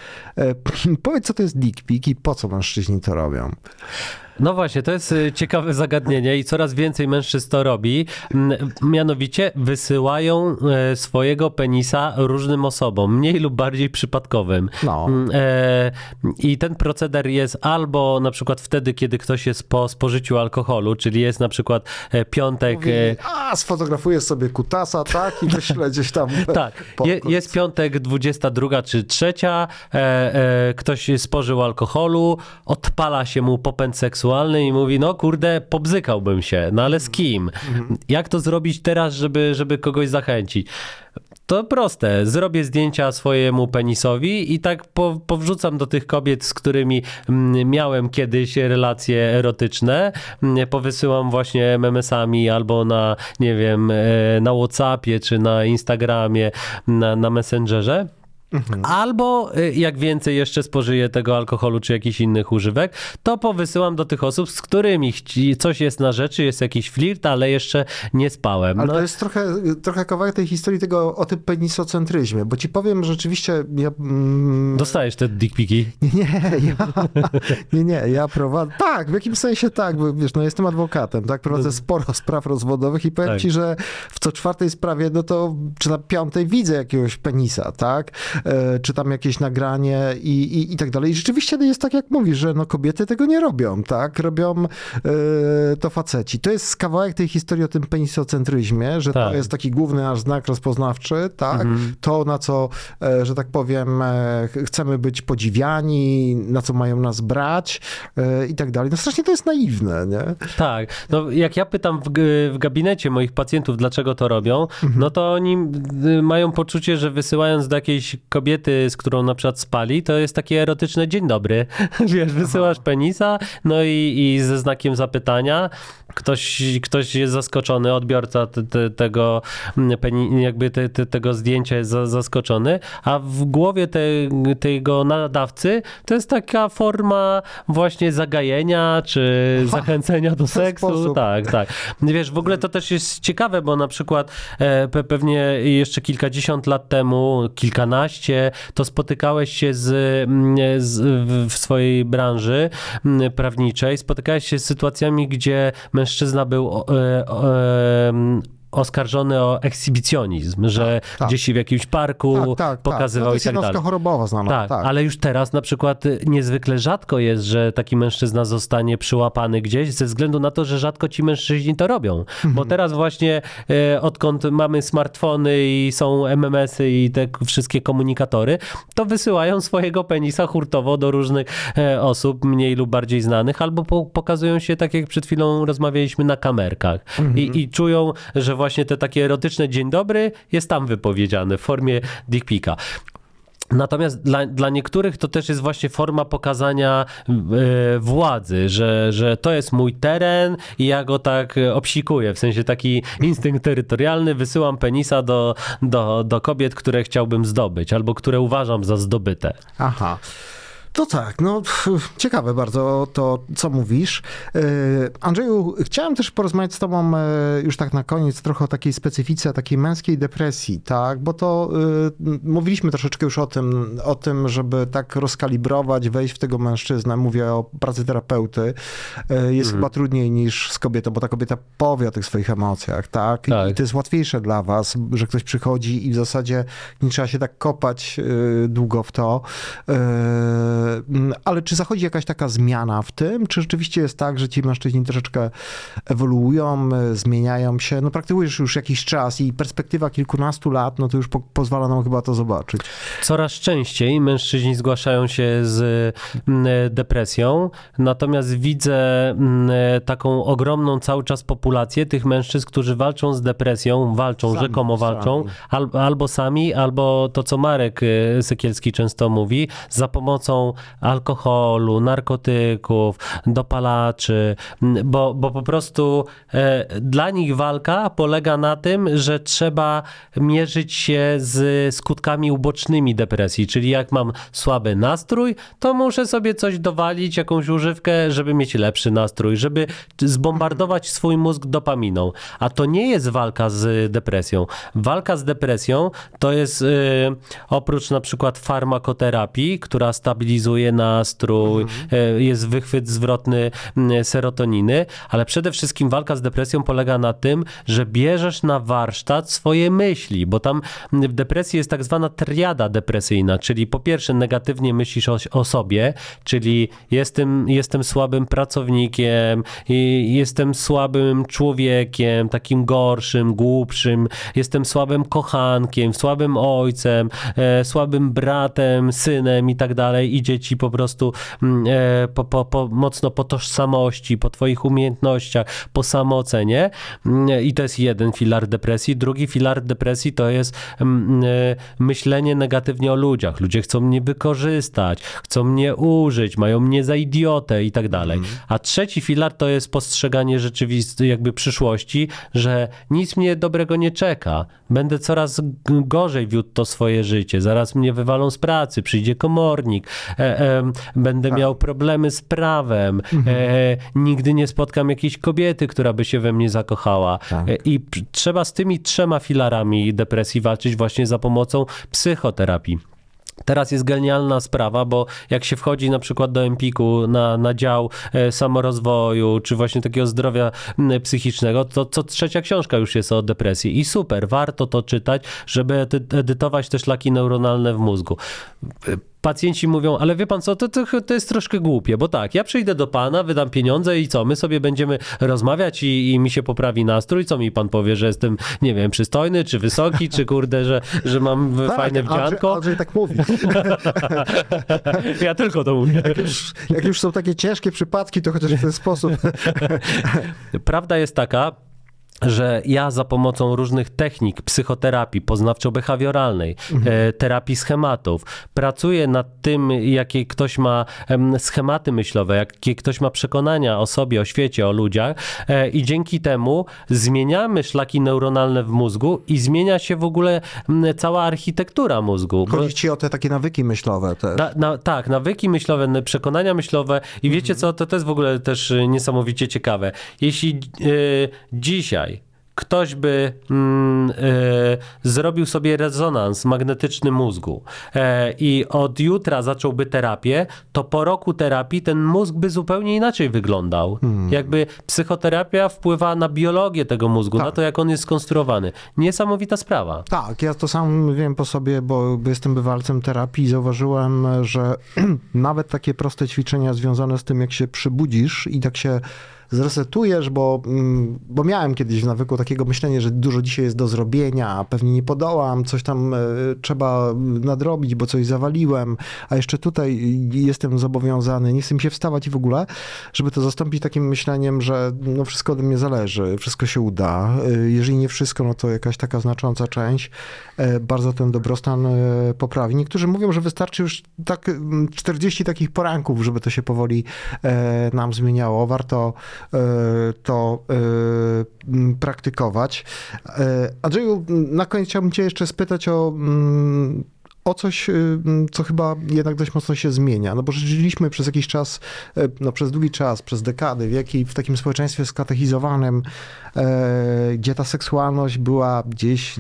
*clears throat* Powiedz, co to jest dick pic i po co mężczyźni to robią? No właśnie, to jest y, ciekawe zagadnienie i coraz więcej mężczyzn to robi. Mm, Mianowicie wysyłają e, swojego penisa różnym osobom, mniej lub bardziej przypadkowym. No. Mm, E, I ten proceder jest albo na przykład wtedy, kiedy ktoś jest po spożyciu alkoholu, czyli jest na przykład e, piątek. Mówi, a, sfotografuję sobie kutasa, tak, i wyślę gdzieś tam. *laughs* Tak, je, jest piątek 22 czy 3, e, e, ktoś spożył alkoholu, odpala się mu popęd seksualny i mówi, no kurde, pobzykałbym się, no ale z kim? Jak to zrobić teraz, żeby, żeby kogoś zachęcić? To proste. Zrobię zdjęcia swojemu penisowi i tak po, powrzucam do tych kobiet, z którymi mm, miałem kiedyś relacje erotyczne. Mm, Powysyłam właśnie MMS-ami albo na, nie wiem, e, na Whatsappie czy na Instagramie, na, na Messengerze. Albo y, jak więcej jeszcze spożyję tego alkoholu czy jakichś innych używek, to powysyłam do tych osób, z którymi coś jest na rzeczy, jest jakiś flirt, ale jeszcze nie spałem. Ale No, to jest trochę, trochę kawałek tej historii tego o tym penisocentryzmie, bo ci powiem, że rzeczywiście ja... Mm, Dostajesz te dickpiki. nie, ja, *laughs* nie, nie, ja prowadzę, tak, w jakimś sensie tak, bo wiesz, no jestem adwokatem, tak, prowadzę sporo spraw rozwodowych i powiem Tak. ci, że w co czwartej sprawie, no to, czy na piątej widzę jakiegoś penisa, tak, czy tam jakieś nagranie i, i, i tak dalej. I rzeczywiście jest tak, jak mówisz, że no kobiety tego nie robią, tak, robią e, to faceci. To jest kawałek tej historii o tym penisocentryzmie, że Tak. to jest taki główny nasz znak rozpoznawczy, tak, to na co, e, że tak powiem, e, ch- chcemy być podziwiani, na co mają nas brać e, i tak dalej. No strasznie to jest naiwne, nie? Tak. No, jak ja pytam w, w gabinecie moich pacjentów, dlaczego to robią, no to oni y, mają poczucie, że wysyłając do jakiejś kobiety, z którą na przykład spali, to jest takie erotyczne dzień dobry. *laughs* Wiesz, wysyłasz penisa, no i, i ze znakiem zapytania ktoś, ktoś jest zaskoczony, odbiorca te, te, tego, jakby te, te, tego zdjęcia jest za, zaskoczony, a w głowie te, tego nadawcy to jest taka forma właśnie zagajenia, czy zachęcenia do seksu. sposób. Tak, tak. Wiesz, w ogóle to też jest ciekawe, bo na przykład e, pe, pewnie jeszcze kilkadziesiąt lat temu, kilkanaście, to spotykałeś się z, z, w- swojej branży prawniczej, spotykałeś się z sytuacjami, gdzie mężczyzna był o- e, oskarżony o ekshibicjonizm, że tak. gdzieś w jakimś parku Tak, tak, pokazywał tak. No to i jest tak dalej. chorobowa znana, Tak, tak. ale już teraz na przykład niezwykle rzadko jest, że taki mężczyzna zostanie przyłapany gdzieś, ze względu na to, że rzadko ci mężczyźni to robią. Mhm. Bo teraz właśnie e, odkąd mamy smartfony i są MMS-y i te wszystkie komunikatory, to wysyłają swojego penisa hurtowo do różnych e, osób, mniej lub bardziej znanych, albo po, pokazują się, tak jak przed chwilą rozmawialiśmy, na kamerkach. Mhm. I, I czują, że właśnie te takie erotyczne dzień dobry jest tam wypowiedziane w formie dick pika. Natomiast dla, dla niektórych to też jest właśnie forma pokazania e, władzy, że, że to jest mój teren i ja go tak obsikuję, w sensie taki instynkt terytorialny, wysyłam penisa do, do, do kobiet, które chciałbym zdobyć albo które uważam za zdobyte. Aha. To tak, no ciekawe bardzo to, co mówisz. Yy, Andrzeju, chciałem też porozmawiać z tobą e, już tak na koniec trochę o takiej specyfice, takiej męskiej depresji, tak? Bo to yy, mówiliśmy troszeczkę już o tym, o tym, żeby tak rozkalibrować, wejść w tego mężczyznę. Mówię o pracy terapeuty. Jest chyba trudniej niż z kobietą, bo ta kobieta powie o tych swoich emocjach, tak? Tak. I to jest łatwiejsze dla was, że ktoś przychodzi i w zasadzie nie trzeba się tak kopać długo w to. Mm, ale czy zachodzi jakaś taka zmiana w tym? Czy rzeczywiście jest tak, że ci mężczyźni troszeczkę ewoluują, yy, zmieniają się? No praktykujesz już jakiś czas i perspektywa kilkunastu lat, no to już po, pozwala nam chyba to zobaczyć. Coraz częściej mężczyźni zgłaszają się z mm, depresją, natomiast widzę mm, taką ogromną cały czas populację tych mężczyzn, którzy walczą z depresją, walczą, Sami, rzekomo walczą, sami. al, albo sami, albo to, co Marek Sykielski często mówi, za pomocą alkoholu, narkotyków, dopalaczy, mm, bo, bo po prostu e, dla nich walka polega na tym, że trzeba mierzyć się z skutkami ubocznymi depresji, czyli jak mam słaby nastrój, to muszę sobie coś dowalić, jakąś używkę, żeby mieć lepszy nastrój, żeby zbombardować swój mózg dopaminą. A to nie jest walka z depresją. Walka z depresją to jest y, oprócz na przykład farmakoterapii, która stabilizuje stabilizuje nastrój, e, jest wychwyt zwrotny serotoniny, ale przede wszystkim walka z depresją polega na tym, że bierzesz na warsztat swoje myśli, bo tam w depresji jest tak zwana triada depresyjna, czyli po pierwsze negatywnie myślisz o, o sobie, czyli jestem, jestem słabym pracownikiem, jestem słabym człowiekiem, takim gorszym, głupszym, jestem słabym kochankiem, słabym ojcem, e, słabym bratem, synem i tak dalej. Idzie ci po prostu mm, e, po, po, po, mocno po tożsamości, po twoich umiejętnościach, po samoocenie. Mm, I to jest jeden filar depresji. Drugi filar depresji to jest mm, e, myślenie negatywnie o ludziach. Ludzie chcą mnie wykorzystać, chcą mnie użyć, mają mnie za idiotę i tak dalej. A trzeci filar to jest postrzeganie rzeczywistości, jakby przyszłości, że nic mnie dobrego nie czeka. Będę coraz gorzej wiódł to swoje życie. Zaraz mnie wywalą z pracy, przyjdzie komornik, e, e, będę miał problemy z prawem, e, nigdy nie spotkam jakiejś kobiety, która by się we mnie zakochała. Tak. E, I trzeba z tymi trzema filarami depresji walczyć właśnie za pomocą psychoterapii. Teraz jest genialna sprawa, bo jak się wchodzi na przykład do Empiku na, na dział samorozwoju, czy właśnie takiego zdrowia psychicznego, to co trzecia książka już jest o depresji. I super, warto to czytać, żeby edy- edytować te szlaki neuronalne w mózgu. Pacjenci mówią, ale wie pan co, to, to, to jest troszkę głupie, bo tak, ja przyjdę do pana, wydam pieniądze i co, my sobie będziemy rozmawiać i, i mi się poprawi nastrój, co mi pan powie, że jestem, nie wiem, przystojny, czy wysoki, czy kurde, że, że mam fajne Tak, Andrzej, wdzianko. Andrzej tak mówi. *laughs* Ja tylko to mówię. Jak już są takie ciężkie przypadki, to chociaż w ten sposób. *laughs* Prawda jest taka, że ja za pomocą różnych technik psychoterapii poznawczo-behawioralnej, e, terapii schematów, pracuję nad tym, jakie ktoś ma em, schematy myślowe, jakie ktoś ma przekonania o sobie, o świecie, o ludziach e, i dzięki temu zmieniamy szlaki neuronalne w mózgu i zmienia się w ogóle cała architektura mózgu. Chodzi ci o te takie nawyki myślowe też. na, na, tak, nawyki myślowe, przekonania myślowe i wiecie co, to, to jest w ogóle też y, niesamowicie ciekawe. Jeśli y, dzisiaj ktoś by mm, y, zrobił sobie rezonans magnetyczny mózgu e, i od jutra zacząłby terapię, to po roku terapii ten mózg by zupełnie inaczej wyglądał. Jakby psychoterapia wpływa na biologię tego mózgu, na to jak on jest skonstruowany. Niesamowita sprawa. Tak, ja to sam wiem po sobie, bo jestem bywalcem terapii i zauważyłem, że *clears throat* nawet takie proste ćwiczenia związane z tym, jak się przybudzisz i tak się zresetujesz, bo, mm, bo miałem kiedyś w nawyku takiego myślenia, że dużo dzisiaj jest do zrobienia, pewnie nie podołam, coś tam e, trzeba nadrobić, bo coś zawaliłem, a jeszcze tutaj jestem zobowiązany, nie chcę mi się wstawać i w ogóle, żeby to zastąpić takim myśleniem, że no wszystko ode mnie zależy, wszystko się uda. E, Jeżeli nie wszystko, no to jakaś taka znacząca część e, bardzo ten dobrostan poprawi. Niektórzy mówią, że wystarczy już tak mm, 40 takich poranków, żeby to się powoli nam zmieniało. Warto to e, praktykować. E, Andrzeju, na koniec chciałbym cię jeszcze spytać o mm, o coś, y, co chyba jednak dość mocno się zmienia. No bo żyliśmy przez jakiś czas, no przez długi czas, przez dekady, wieki w takim społeczeństwie skatechizowanym, e, gdzie ta seksualność była gdzieś,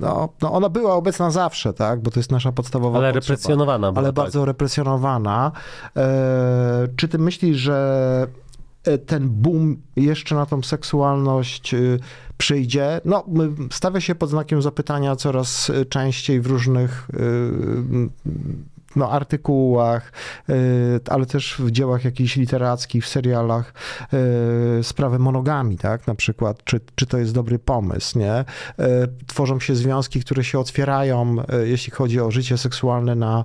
no, no ona była obecna zawsze, tak? Bo to jest nasza podstawowa Ale potrzeba. represjonowana była, Ale tak. bardzo represjonowana. E, czy ty myślisz, że e, ten boom jeszcze na tą seksualność y, przyjdzie? No, stawia się pod znakiem zapytania coraz y, częściej w różnych no, artykułach, y, ale też w dziełach jakichś literackich, w serialach y, sprawę monogami, tak, na przykład, czy, czy to jest dobry pomysł, nie? Y, Tworzą się związki, które się otwierają, jeśli chodzi o życie seksualne na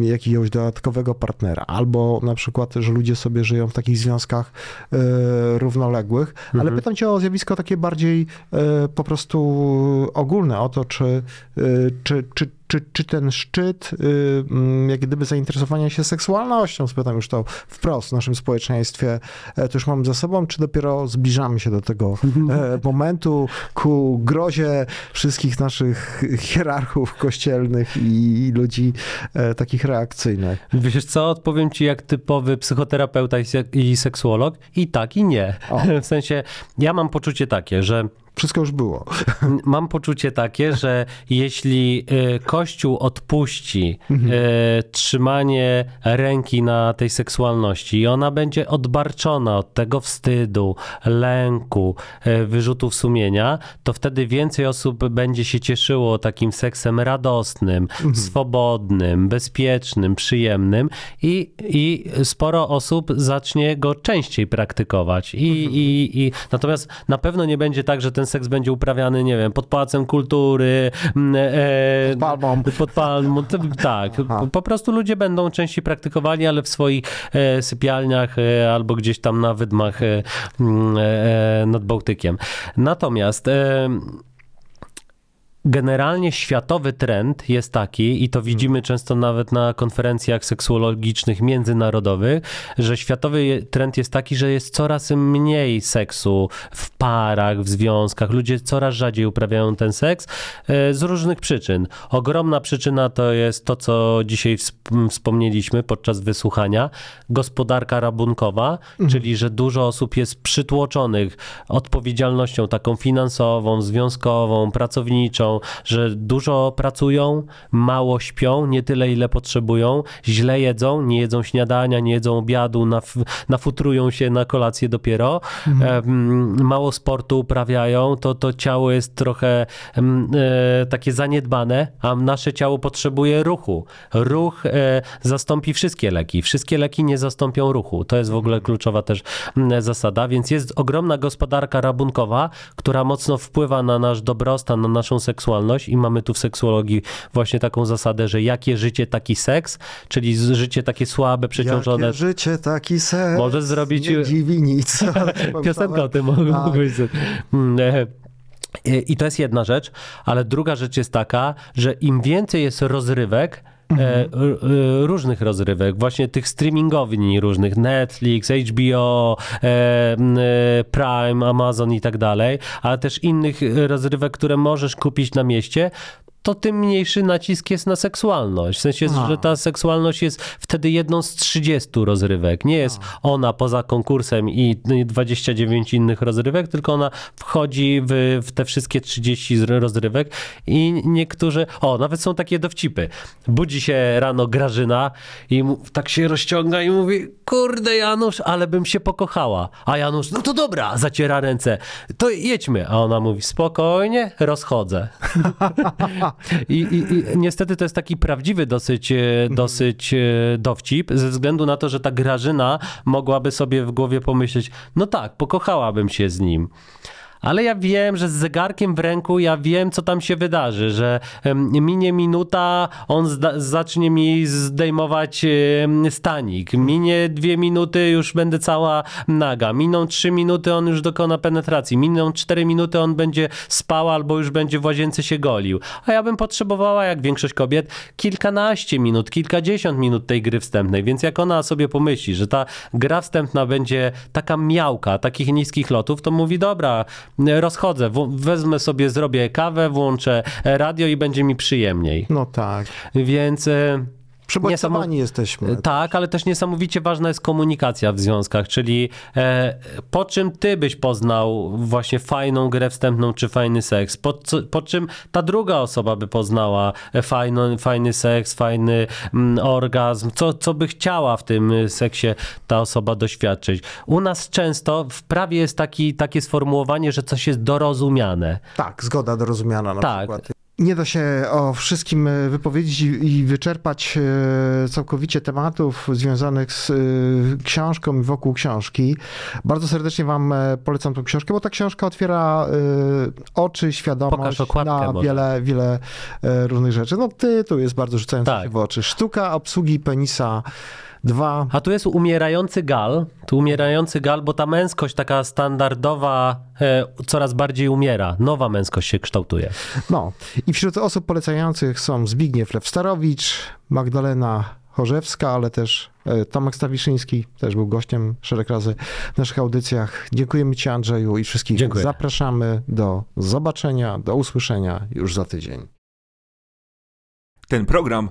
jakiegoś dodatkowego partnera, albo na przykład, że ludzie sobie żyją w takich związkach równoległych, ale pytam cię o zjawisko takie bardziej po prostu ogólne, o to, czy, czy, czy, czy, czy ten szczyt, y, mm, jak gdyby zainteresowania się seksualnością, spytam już to wprost w naszym społeczeństwie, e, to już mamy za sobą, czy dopiero zbliżamy się do tego e, momentu ku grozie wszystkich naszych hierarchów kościelnych i ludzi e, takich reakcyjnych? Wiesz co, odpowiem ci jak typowy psychoterapeuta i se- i seksuolog i tak i nie. O. *laughs* W sensie, ja mam poczucie takie, że Wszystko już było. Mam poczucie takie, że jeśli y, Kościół odpuści y, trzymanie ręki na tej seksualności i ona będzie odbarczona od tego wstydu, lęku, y, wyrzutów sumienia, to wtedy więcej osób będzie się cieszyło takim seksem radosnym, swobodnym, bezpiecznym, przyjemnym i, i sporo osób zacznie go częściej praktykować. I, i, i, natomiast na pewno nie będzie tak, że ten seks będzie uprawiany, nie wiem, pod pałacem kultury, mm, e, Pod palmą. pod palmą, tak. Po, po prostu ludzie będą częściej praktykowali, ale w swoich e, sypialniach e, albo gdzieś tam na wydmach e, mm, e, nad Bałtykiem. Natomiast e, Generalnie światowy trend jest taki, i to widzimy często nawet na konferencjach seksuologicznych międzynarodowych, że światowy trend jest taki, że jest coraz mniej seksu w parach, w związkach. Ludzie coraz rzadziej uprawiają ten seks e, z różnych przyczyn. Ogromna przyczyna to jest to, co dzisiaj wsp- wspomnieliśmy podczas wysłuchania gospodarka rabunkowa, czyli że dużo osób jest przytłoczonych odpowiedzialnością taką finansową, związkową, pracowniczą, że dużo pracują, mało śpią, nie tyle ile potrzebują, źle jedzą, nie jedzą śniadania, nie jedzą obiadu, naf- nafutrują się na kolację dopiero, em, mało sportu uprawiają, to, to ciało jest trochę e, takie zaniedbane, a nasze ciało potrzebuje ruchu. Ruch e, zastąpi wszystkie leki. Wszystkie leki nie zastąpią ruchu. To jest w ogóle kluczowa też zasada, więc jest ogromna gospodarka rabunkowa, która mocno wpływa na nasz dobrostan, na naszą seksualność i mamy tu w seksuologii właśnie taką zasadę, że jakie życie, taki seks, czyli życie takie słabe, przeciążone. Jakie życie, taki seks. Możesz zrobić- Nie dziwi nic. *laughs* Piosenka o tym mogę Tak. mógłbyś zrobić. Mm, e, I i to jest jedna rzecz, ale druga rzecz jest taka, że im więcej jest rozrywek, e, różnych rozrywek, właśnie tych streamingowni różnych, Netflix, HBO, e, Prime, Amazon i tak dalej, ale też innych rozrywek, które możesz kupić na mieście, to tym mniejszy nacisk jest na seksualność. W sensie, A. że ta seksualność jest wtedy jedną z 30 rozrywek. Nie jest ona poza konkursem i 29 innych rozrywek, tylko ona wchodzi w, w te wszystkie 30 z- rozrywek i niektórzy, o, nawet są takie dowcipy. Budzi się rano Grażyna i mu, tak się rozciąga i mówi, kurde Janusz, ale bym się pokochała. A Janusz, no to dobra, zaciera ręce, to jedźmy. A ona mówi, spokojnie, rozchodzę. *laughs* I, i, I niestety to jest taki prawdziwy dosyć, e, dosyć e, dowcip, ze względu na to, że ta Grażyna mogłaby sobie w głowie pomyśleć, no tak, pokochałabym się z nim. Ale ja wiem, że z zegarkiem w ręku ja wiem, co tam się wydarzy, że minie minuta, on zacznie mi zdejmować stanik. Minie dwie minuty, już będę cała naga. Miną trzy minuty, on już dokona penetracji. Miną cztery minuty, on będzie spał albo już będzie w łazience się golił. A ja bym potrzebowała, jak większość kobiet, kilkanaście minut, kilkadziesiąt minut tej gry wstępnej. Więc jak ona sobie pomyśli, że ta gra wstępna będzie taka miałka, takich niskich lotów, to mówi, dobra, rozchodzę, wezmę sobie, zrobię kawę, włączę radio i będzie mi przyjemniej. No tak. Więc... e, Przebodźcowani jesteśmy. tak, ale też niesamowicie ważna jest komunikacja w związkach, czyli e, po czym ty byś poznał właśnie fajną grę wstępną czy fajny seks, po, po czym ta druga osoba by poznała e, fajno, fajny seks, fajny mm, orgazm, co, co by chciała w tym y, seksie ta osoba doświadczyć. U nas często w prawie jest taki, takie sformułowanie, że coś jest dorozumiane. Tak, zgoda dorozumiana na Tak. przykład. Nie da się o wszystkim e, wypowiedzieć i wyczerpać e, całkowicie tematów związanych z e, książką i wokół książki. Bardzo serdecznie Wam polecam tą książkę, bo ta książka otwiera oczy, świadomość na może. wiele, wiele różnych rzeczy. No tytuł jest bardzo rzucający Tak. się w oczy. Sztuka obsługi penisa 2. A tu jest umierający gal, tu umierający gal, bo ta męskość taka standardowa e, coraz bardziej umiera. Nowa męskość się kształtuje. No i wśród osób polecających są Zbigniew Lewstarowicz, Magdalena Chorzewska, ale też e, Tomek Stawiszyński, też był gościem szereg razy w naszych audycjach. Dziękujemy Ci Andrzeju i wszystkich Dziękuję. zapraszamy do zobaczenia, do usłyszenia już za tydzień. Ten program